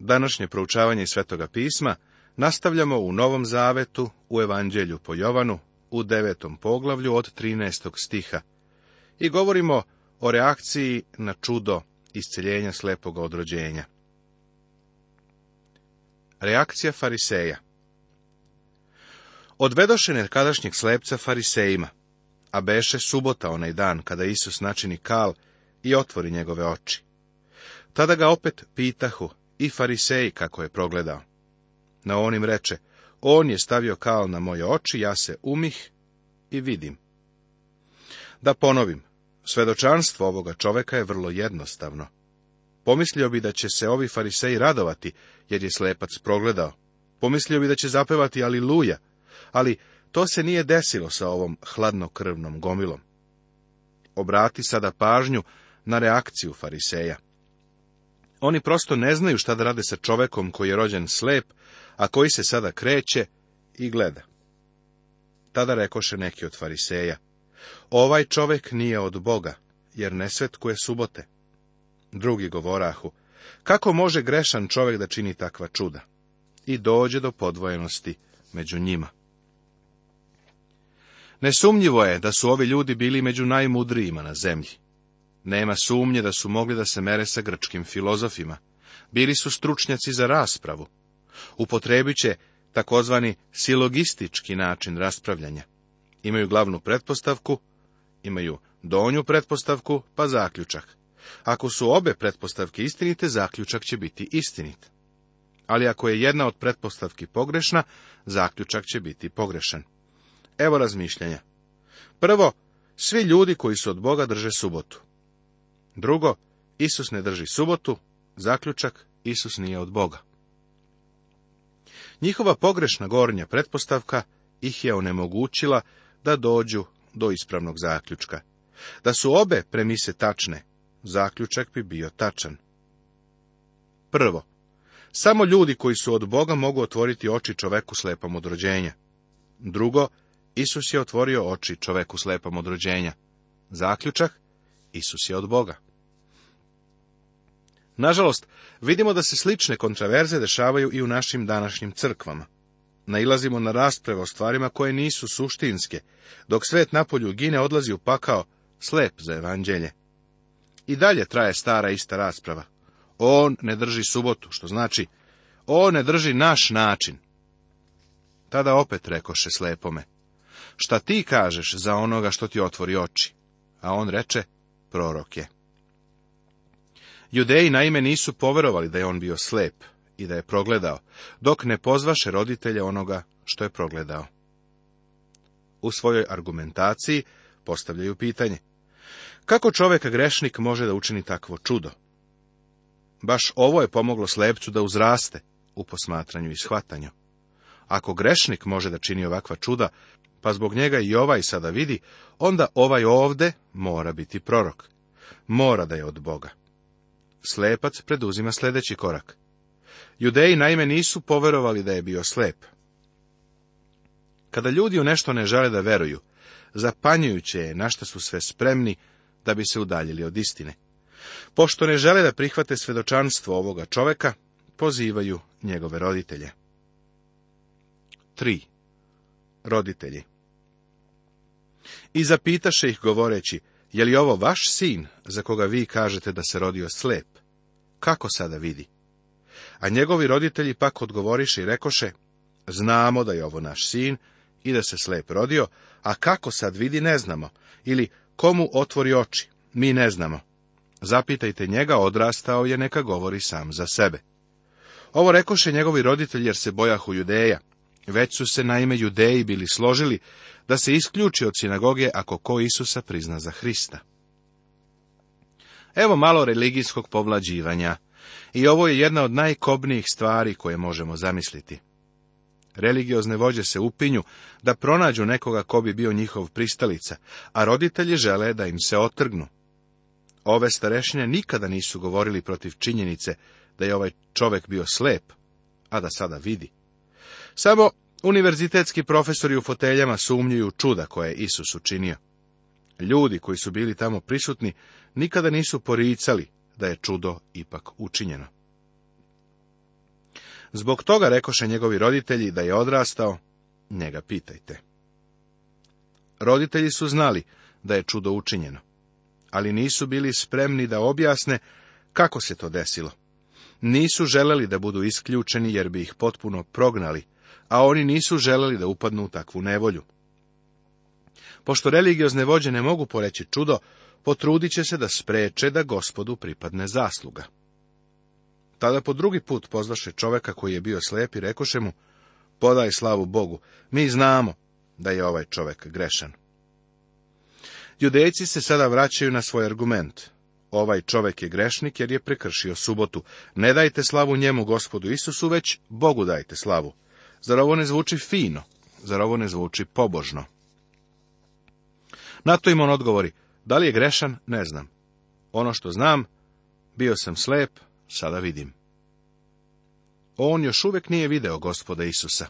Današnje proučavanje Svetoga pisma nastavljamo u Novom Zavetu, u Evanđelju po Jovanu, u devetom poglavlju od 13. stiha. I govorimo o reakciji na čudo isceljenja slepoga odrođenja. Reakcija fariseja Odvedoše nekadašnjeg slepca farisejima, a beše subota onaj dan kada Isus načini kal i otvori njegove oči. Tada ga opet pitahu, i fariseji kako je progledao. Na onim reče, on je stavio kal na moje oči, ja se umih i vidim. Da ponovim, svedočanstvo ovoga čoveka je vrlo jednostavno. Pomislio bi da će se ovi fariseji radovati, jer je slepac progledao. Pomislio bi da će zapevati Aliluja, ali to se nije desilo sa ovom hladnokrvnom gomilom. Obrati sada pažnju na reakciju fariseja. Oni prosto ne znaju šta da rade sa čovekom koji je rođen slep, a koji se sada kreće i gleda. Tada rekoše neki od fariseja, ovaj čovek nije od Boga, jer ne svetkuje subote. Drugi govorahu, kako može grešan čovek da čini takva čuda? I dođe do podvojenosti među njima. Nesumnjivo je da su ovi ljudi bili među najmudrijima na zemlji. Nema sumnje da su mogli da se mere sa grčkim filozofima. Bili su stručnjaci za raspravu. Upotrebit će takozvani silogistički način raspravljanja. Imaju glavnu pretpostavku, imaju donju pretpostavku, pa zaključak. Ako su obe pretpostavke istinite, zaključak će biti istinit. Ali ako je jedna od pretpostavki pogrešna, zaključak će biti pogrešan. Evo razmišljanja. Prvo, svi ljudi koji su od Boga drže subotu. Drugo, Isus ne drži subotu, zaključak, Isus nije od Boga. Njihova pogrešna gornja pretpostavka ih je onemogućila da dođu do ispravnog zaključka. Da su obe premise tačne, zaključak bi bio tačan. Prvo, samo ljudi koji su od Boga mogu otvoriti oči čoveku slepom od rođenja. Drugo, Isus je otvorio oči čoveku slepom od rođenja. Zaključak, Isus je od Boga. Nažalost, vidimo da se slične kontraverze dešavaju i u našim današnjim crkvama. Nailazimo na rasprave o stvarima koje nisu suštinske, dok svet napolju gine odlazi u pakao, slep za evanđelje. I dalje traje stara ista rasprava. On ne drži subotu, što znači, on ne drži naš način. Tada opet rekoše slepome, šta ti kažeš za onoga što ti otvori oči? A on reče, prorok je. Judeji naime nisu poverovali da je on bio slep i da je progledao, dok ne pozvaše roditelje onoga što je progledao. U svojoj argumentaciji postavljaju pitanje. Kako čovjek grešnik može da učini takvo čudo? Baš ovo je pomoglo slepcu da uzraste u posmatranju i shvatanju. Ako grešnik može da čini ovakva čuda, pa zbog njega i ovaj sada vidi, onda ovaj ovde mora biti prorok. Mora da je od Boga. Slepac preduzima sljedeći korak. Judeji naime nisu poverovali da je bio slep. Kada ljudi u nešto ne žele da veruju, zapanjujuće je na što su sve spremni da bi se udaljili od istine. Pošto ne žele da prihvate svedočanstvo ovoga čoveka, pozivaju njegove roditelje. 3. Roditelji I zapitaše ih govoreći, je li ovo vaš sin, za koga vi kažete da se rodio slep? kako sada vidi? A njegovi roditelji pak odgovoriše i rekoše, znamo da je ovo naš sin i da se slep rodio, a kako sad vidi ne znamo, ili komu otvori oči, mi ne znamo. Zapitajte njega, odrastao je, neka govori sam za sebe. Ovo rekoše njegovi roditelji jer se bojahu judeja. Već su se naime judeji bili složili da se isključi od sinagoge ako ko Isusa prizna za Hrista. Evo malo religijskog povlađivanja. I ovo je jedna od najkobnijih stvari koje možemo zamisliti. Religiozne vođe se upinju da pronađu nekoga ko bi bio njihov pristalica, a roditelji žele da im se otrgnu. Ove starešnje nikada nisu govorili protiv činjenice da je ovaj čovek bio slep, a da sada vidi. Samo univerzitetski profesori u foteljama sumnjuju čuda koje je Isus učinio. Ljudi koji su bili tamo prisutni nikada nisu poricali da je čudo ipak učinjeno. Zbog toga rekoše njegovi roditelji da je odrastao, njega pitajte. Roditelji su znali da je čudo učinjeno, ali nisu bili spremni da objasne kako se to desilo. Nisu želeli da budu isključeni jer bi ih potpuno prognali, a oni nisu želeli da upadnu u takvu nevolju. Pošto religiozne vođe ne mogu poreći čudo, potrudit će se da spreče da gospodu pripadne zasluga. Tada po drugi put pozvaše čoveka koji je bio slep i rekoše mu, podaj slavu Bogu, mi znamo da je ovaj čovek grešan. Judejci se sada vraćaju na svoj argument. Ovaj čovek je grešnik jer je prekršio subotu. Ne dajte slavu njemu, gospodu Isusu, već Bogu dajte slavu. Zar ovo ne zvuči fino? Zar ovo ne zvuči pobožno? Na to im on odgovori, da li je grešan, ne znam. Ono što znam, bio sam slep, sada vidim. On još uvijek nije video gospoda Isusa.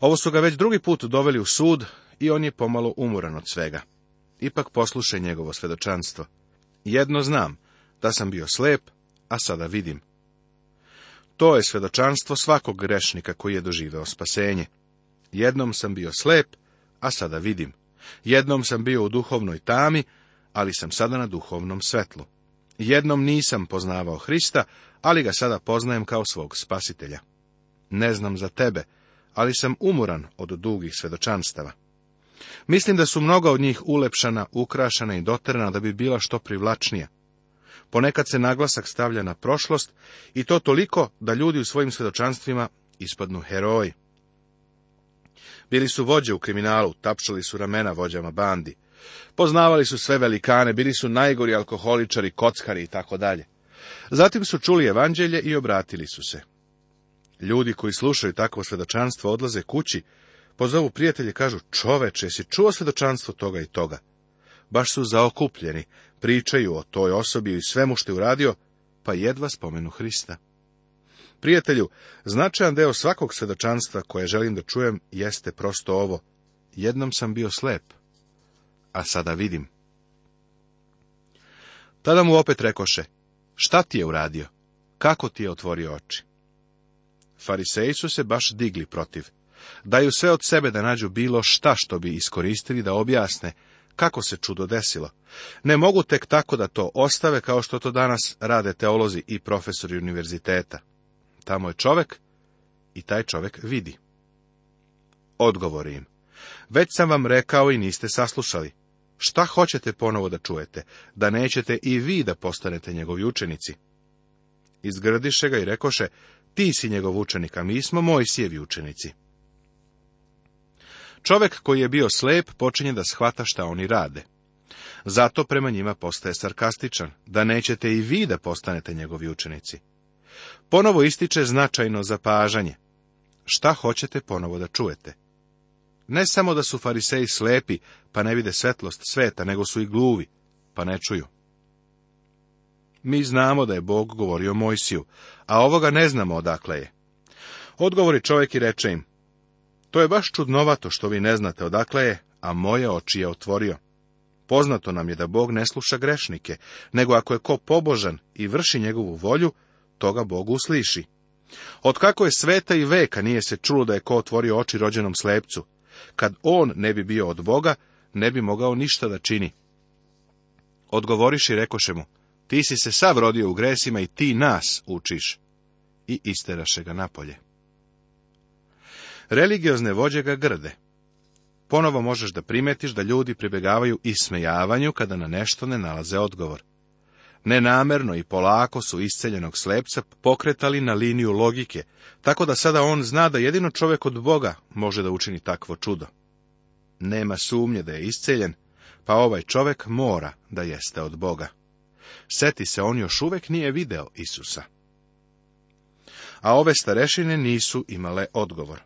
Ovo su ga već drugi put doveli u sud i on je pomalo umoran od svega. Ipak poslušaj njegovo svedočanstvo. Jedno znam, da sam bio slep, a sada vidim. To je svedočanstvo svakog grešnika koji je doživeo spasenje. Jednom sam bio slep, a sada vidim. Jednom sam bio u duhovnoj tami, ali sam sada na duhovnom svetlu. Jednom nisam poznavao Hrista, ali ga sada poznajem kao svog spasitelja. Ne znam za tebe, ali sam umoran od dugih svedočanstava. Mislim da su mnoga od njih ulepšana, ukrašena i doterana da bi bila što privlačnija. Ponekad se naglasak stavlja na prošlost i to toliko da ljudi u svojim svedočanstvima ispadnu heroji. Bili su vođe u kriminalu, tapšali su ramena vođama bandi. Poznavali su sve velikane, bili su najgori alkoholičari, kockari i tako dalje. Zatim su čuli evanđelje i obratili su se. Ljudi koji slušaju takvo svedočanstvo odlaze kući, pozovu prijatelje i kažu, čoveče, si čuo svedočanstvo toga i toga. Baš su zaokupljeni, pričaju o toj osobi i svemu što je uradio, pa jedva spomenu Hrista. Prijatelju, značajan deo svakog svedočanstva koje želim da čujem jeste prosto ovo. Jednom sam bio slep, a sada vidim. Tada mu opet rekoše, šta ti je uradio? Kako ti je otvorio oči? Fariseji su se baš digli protiv. Daju sve od sebe da nađu bilo šta što bi iskoristili da objasne kako se čudo desilo. Ne mogu tek tako da to ostave kao što to danas rade teolozi i profesori univerziteta. Tamo je čovek i taj čovek vidi. Odgovori im. Već sam vam rekao i niste saslušali. Šta hoćete ponovo da čujete? Da nećete i vi da postanete njegovi učenici. Izgradiše ga i rekoše, ti si njegov učenik, a mi smo moji sjevi učenici. Čovek koji je bio slep počinje da shvata šta oni rade. Zato prema njima postaje sarkastičan, da nećete i vi da postanete njegovi učenici ponovo ističe značajno zapažanje. Šta hoćete ponovo da čujete? Ne samo da su fariseji slepi, pa ne vide svetlost sveta, nego su i gluvi, pa ne čuju. Mi znamo da je Bog govorio Mojsiju, a ovoga ne znamo odakle je. Odgovori čovjek i reče im, to je baš čudnovato što vi ne znate odakle je, a moje oči je otvorio. Poznato nam je da Bog ne sluša grešnike, nego ako je ko pobožan i vrši njegovu volju, toga Bogu usliši. kako je sveta i veka nije se čulo da je ko otvorio oči rođenom slepcu. Kad on ne bi bio od Boga, ne bi mogao ništa da čini. i rekoše mu, ti si se sav rodio u gresima i ti nas učiš. I isteraše ga napolje. Religiozne vođe ga grde. Ponovo možeš da primetiš da ljudi pribegavaju ismejavanju kada na nešto ne nalaze odgovor. Nenamerno i polako su isceljenog slepca pokretali na liniju logike, tako da sada on zna da jedino čovjek od Boga može da učini takvo čudo. Nema sumnje da je isceljen, pa ovaj čovjek mora da jeste od Boga. Seti se, on još uvek nije video Isusa. A ove starešine nisu imale odgovor.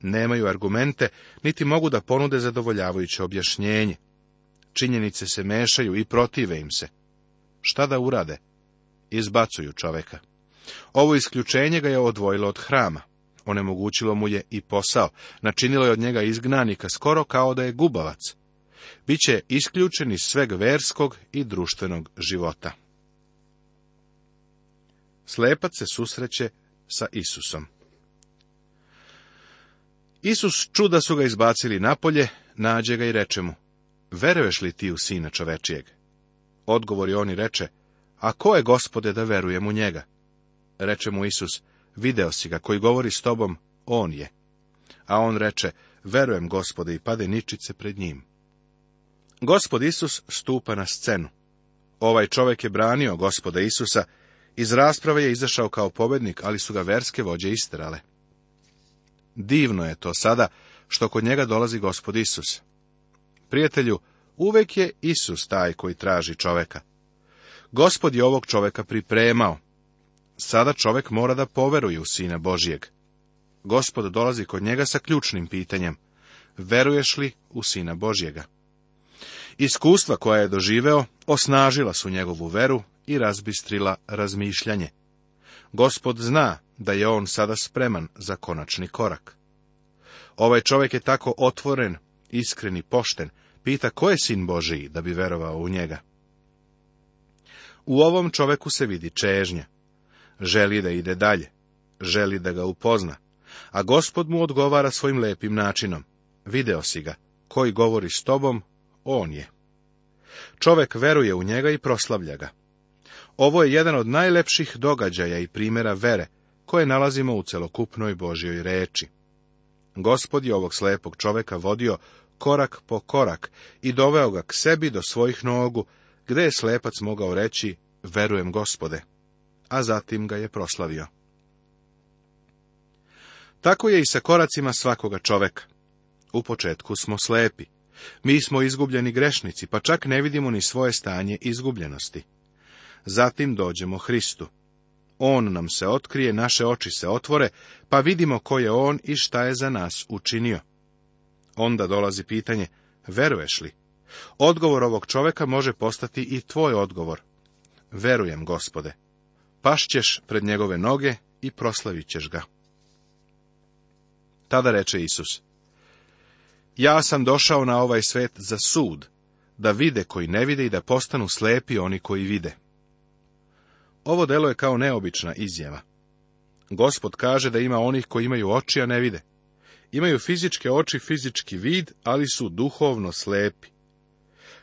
Nemaju argumente, niti mogu da ponude zadovoljavajuće objašnjenje. Činjenice se mešaju i protive im se. Šta da urade? Izbacuju čoveka. Ovo isključenje ga je odvojilo od hrama. Onemogućilo mu je i posao. Načinilo je od njega izgnanika skoro kao da je gubavac. Biće isključen iz sveg verskog i društvenog života. Slepac se susreće sa Isusom. Isus čuda su ga izbacili napolje, nađe ga i reče mu, veruješ li ti u sina čovečijeg? Odgovori oni reče, a ko je gospode da verujem u njega? Reče mu Isus, video si ga koji govori s tobom, on je. A on reče, verujem gospode i pade ničice pred njim. Gospod Isus stupa na scenu. Ovaj čovjek je branio gospoda Isusa, iz rasprave je izašao kao pobednik, ali su ga verske vođe istrale. Divno je to sada, što kod njega dolazi gospod Isus. Prijatelju, Uvek je Isus taj koji traži čoveka. Gospod je ovog čoveka pripremao. Sada čovek mora da poveruje u Sina Božijeg. Gospod dolazi kod njega sa ključnim pitanjem. Veruješ li u Sina Božijega? Iskustva koja je doživeo osnažila su njegovu veru i razbistrila razmišljanje. Gospod zna da je on sada spreman za konačni korak. Ovaj čovjek je tako otvoren, iskren i pošten, pita ko je sin Božiji da bi verovao u njega. U ovom čoveku se vidi čežnja. Želi da ide dalje, želi da ga upozna, a gospod mu odgovara svojim lepim načinom. Video si ga, koji govori s tobom, on je. Čovek veruje u njega i proslavlja ga. Ovo je jedan od najlepših događaja i primjera vere, koje nalazimo u celokupnoj Božjoj reči. Gospod je ovog slepog čoveka vodio korak po korak i doveo ga k sebi do svojih nogu, gdje je slepac mogao reći, verujem gospode, a zatim ga je proslavio. Tako je i sa koracima svakoga čoveka. U početku smo slepi. Mi smo izgubljeni grešnici, pa čak ne vidimo ni svoje stanje izgubljenosti. Zatim dođemo Hristu. On nam se otkrije, naše oči se otvore, pa vidimo ko je On i šta je za nas učinio. Onda dolazi pitanje, veruješ li? Odgovor ovog čoveka može postati i tvoj odgovor. Verujem, gospode. Pašćeš pred njegove noge i proslavit ćeš ga. Tada reče Isus. Ja sam došao na ovaj svet za sud, da vide koji ne vide i da postanu slepi oni koji vide. Ovo delo je kao neobična izjava. Gospod kaže da ima onih koji imaju oči, a ne vide. Imaju fizičke oči, fizički vid, ali su duhovno slepi.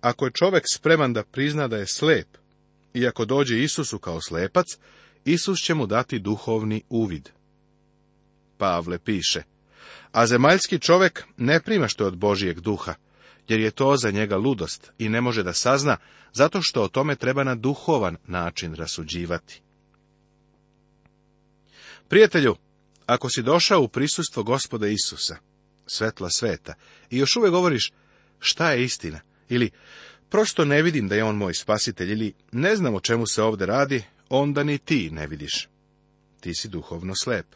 Ako je čovek spreman da prizna da je slep, i ako dođe Isusu kao slepac, Isus će mu dati duhovni uvid. Pavle piše, a zemaljski čovek ne prima što je od Božijeg duha, jer je to za njega ludost i ne može da sazna, zato što o tome treba na duhovan način rasuđivati. Prijatelju, ako si došao u prisustvo gospoda Isusa, svetla sveta, i još uvijek govoriš šta je istina, ili prosto ne vidim da je on moj spasitelj, ili ne znam o čemu se ovdje radi, onda ni ti ne vidiš. Ti si duhovno slep.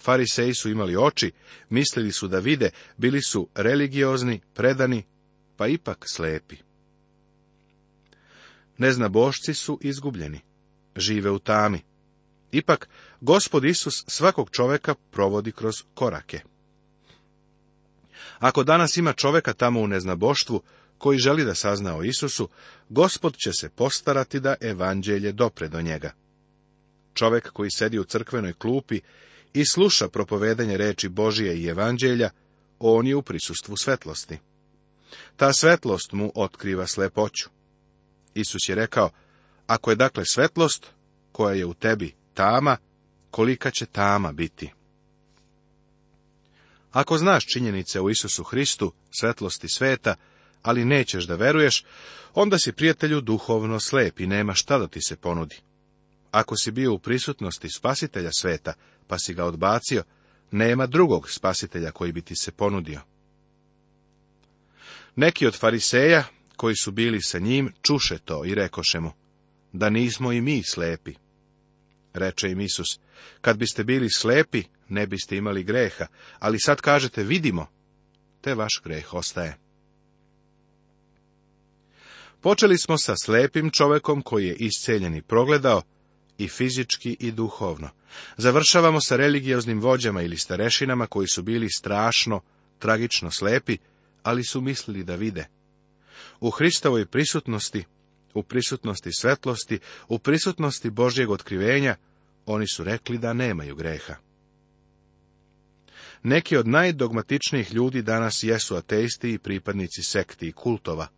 Fariseji su imali oči, mislili su da vide, bili su religiozni, predani, pa ipak slepi. Neznabošci su izgubljeni, žive u tami, Ipak, gospod Isus svakog čoveka provodi kroz korake. Ako danas ima čoveka tamo u neznaboštvu, koji želi da sazna o Isusu, gospod će se postarati da evanđelje dopre do njega. Čovek koji sedi u crkvenoj klupi i sluša propovedenje reči Božije i evanđelja, on je u prisustvu svetlosti. Ta svetlost mu otkriva slepoću. Isus je rekao, ako je dakle svetlost, koja je u tebi, tama, kolika će tama biti. Ako znaš činjenice o Isusu Hristu, svetlosti sveta, ali nećeš da veruješ, onda si prijatelju duhovno slep i nema šta da ti se ponudi. Ako si bio u prisutnosti spasitelja sveta, pa si ga odbacio, nema drugog spasitelja koji bi ti se ponudio. Neki od fariseja, koji su bili sa njim, čuše to i rekoše mu, da nismo i mi slepi reče im Isus. Kad biste bili slepi, ne biste imali greha, ali sad kažete vidimo, te vaš greh ostaje. Počeli smo sa slepim čovekom koji je isceljen i progledao i fizički i duhovno. Završavamo sa religioznim vođama ili starešinama koji su bili strašno, tragično slepi, ali su mislili da vide. U Hristovoj prisutnosti u prisutnosti svetlosti, u prisutnosti Božjeg otkrivenja, oni su rekli da nemaju greha. Neki od najdogmatičnijih ljudi danas jesu ateisti i pripadnici sekti i kultova.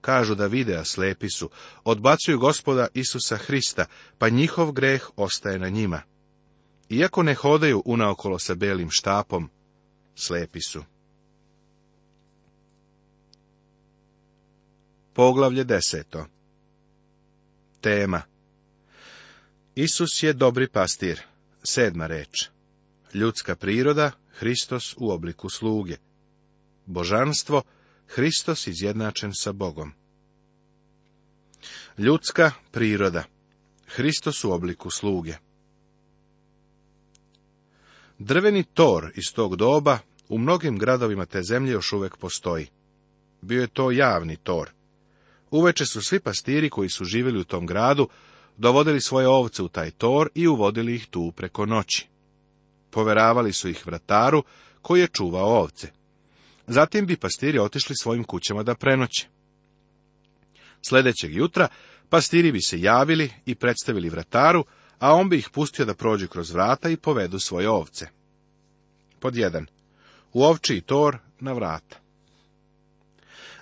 Kažu da vide, a slepi su, odbacuju gospoda Isusa Hrista, pa njihov greh ostaje na njima. Iako ne hodaju unaokolo sa belim štapom, slepi su. Poglavlje deseto tema. Isus je dobri pastir. Sedma reč. Ljudska priroda, Hristos u obliku sluge. Božanstvo, Hristos izjednačen sa Bogom. Ljudska priroda. Hristos u obliku sluge. Drveni tor iz tog doba u mnogim gradovima te zemlje još uvek postoji. Bio je to javni tor. Uveče su svi pastiri koji su živjeli u tom gradu dovodili svoje ovce u taj tor i uvodili ih tu preko noći. Poveravali su ih vrataru koji je čuvao ovce. Zatim bi pastiri otišli svojim kućama da prenoće. Sljedećeg jutra pastiri bi se javili i predstavili vrataru, a on bi ih pustio da prođu kroz vrata i povedu svoje ovce. Pod 1. U i tor na vrata.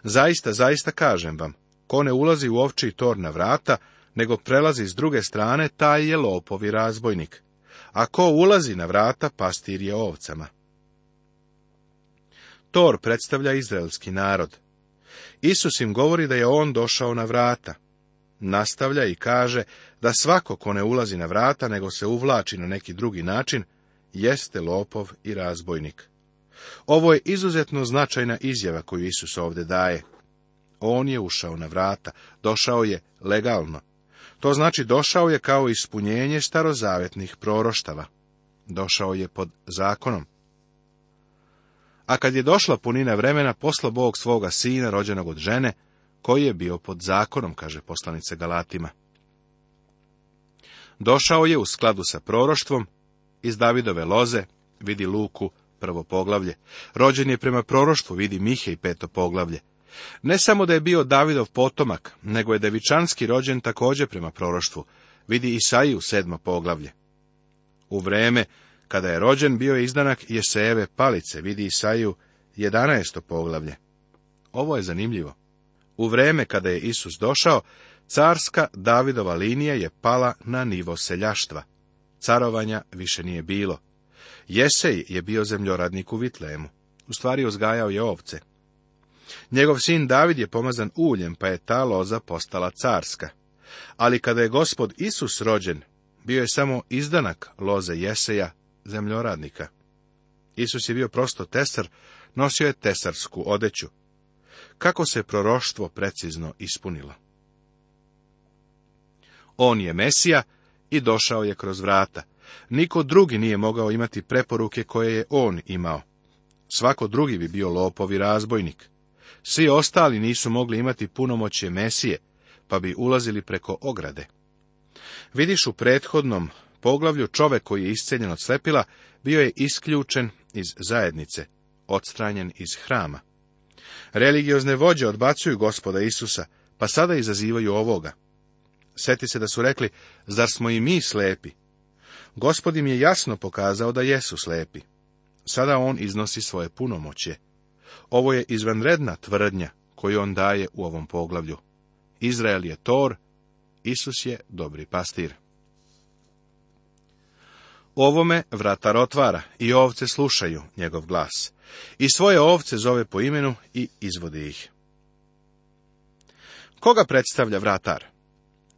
Zaista, zaista kažem vam, Ko ne ulazi u ovči tor na vrata, nego prelazi s druge strane, taj je lopov i razbojnik. A ko ulazi na vrata, pastir je ovcama. Tor predstavlja izraelski narod. Isus im govori da je on došao na vrata. Nastavlja i kaže da svako ko ne ulazi na vrata, nego se uvlači na neki drugi način, jeste lopov i razbojnik. Ovo je izuzetno značajna izjava koju Isus ovdje daje. On je ušao na vrata, došao je legalno. To znači došao je kao ispunjenje starozavetnih proroštava. Došao je pod zakonom. A kad je došla punina vremena, posla Bog svoga sina, rođenog od žene, koji je bio pod zakonom, kaže poslanice Galatima. Došao je u skladu sa proroštvom, iz Davidove loze, vidi Luku, prvo poglavlje. Rođen je prema proroštvu, vidi Mihe i peto poglavlje. Ne samo da je bio Davidov potomak, nego je Devičanski rođen također prema proroštvu, vidi Isaiju sedmo poglavlje. U vreme kada je rođen bio je izdanak Jeseve palice, vidi Isaiju jedanaesto poglavlje. Ovo je zanimljivo. U vreme kada je Isus došao, carska Davidova linija je pala na nivo seljaštva. Carovanja više nije bilo. Jesej je bio zemljoradnik u Vitlemu. U stvari uzgajao je ovce. Njegov sin David je pomazan uljem, pa je ta loza postala carska. Ali kada je gospod Isus rođen, bio je samo izdanak loze Jeseja, zemljoradnika. Isus je bio prosto tesar, nosio je tesarsku odeću. Kako se proroštvo precizno ispunilo? On je Mesija i došao je kroz vrata. Niko drugi nije mogao imati preporuke koje je on imao. Svako drugi bi bio lopovi razbojnik. Svi ostali nisu mogli imati punomoće Mesije, pa bi ulazili preko ograde. Vidiš u prethodnom poglavlju čovek koji je isceljen od slepila, bio je isključen iz zajednice, odstranjen iz hrama. Religiozne vođe odbacuju gospoda Isusa, pa sada izazivaju ovoga. Sjeti se da su rekli, zar smo i mi slepi? Gospod im je jasno pokazao da jesu slepi. Sada on iznosi svoje punomoće. Ovo je izvanredna tvrdnja koju on daje u ovom poglavlju. Izrael je tor, Isus je dobri pastir. Ovome vratar otvara i ovce slušaju njegov glas. I svoje ovce zove po imenu i izvodi ih. Koga predstavlja vratar?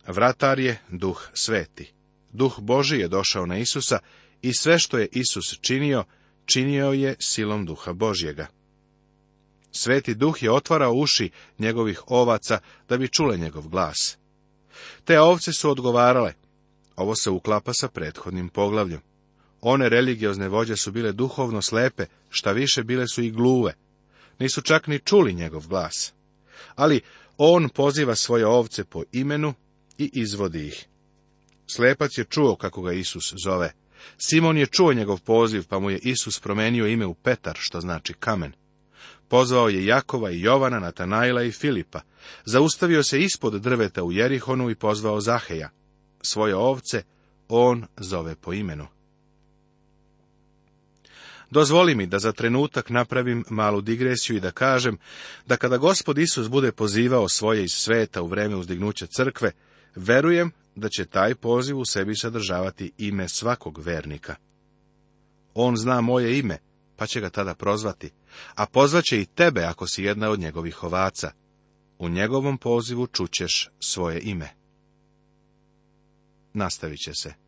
Vratar je duh sveti. Duh Boži je došao na Isusa i sve što je Isus činio, činio je silom duha Božjega. Sveti duh je otvarao uši njegovih ovaca da bi čule njegov glas. Te ovce su odgovarale. Ovo se uklapa sa prethodnim poglavljem. One religiozne vođe su bile duhovno slepe, šta više bile su i gluve. Nisu čak ni čuli njegov glas. Ali on poziva svoje ovce po imenu i izvodi ih. Slepac je čuo kako ga Isus zove. Simon je čuo njegov poziv, pa mu je Isus promenio ime u Petar, što znači kamen pozvao je Jakova i Jovana, Natanajla i Filipa. Zaustavio se ispod drveta u Jerihonu i pozvao Zaheja. Svoje ovce on zove po imenu. Dozvoli mi da za trenutak napravim malu digresiju i da kažem da kada gospod Isus bude pozivao svoje iz sveta u vreme uzdignuća crkve, verujem da će taj poziv u sebi sadržavati ime svakog vernika. On zna moje ime, pa će ga tada prozvati, a pozvaće i tebe ako si jedna od njegovih ovaca. U njegovom pozivu čućeš svoje ime. Nastavit će se.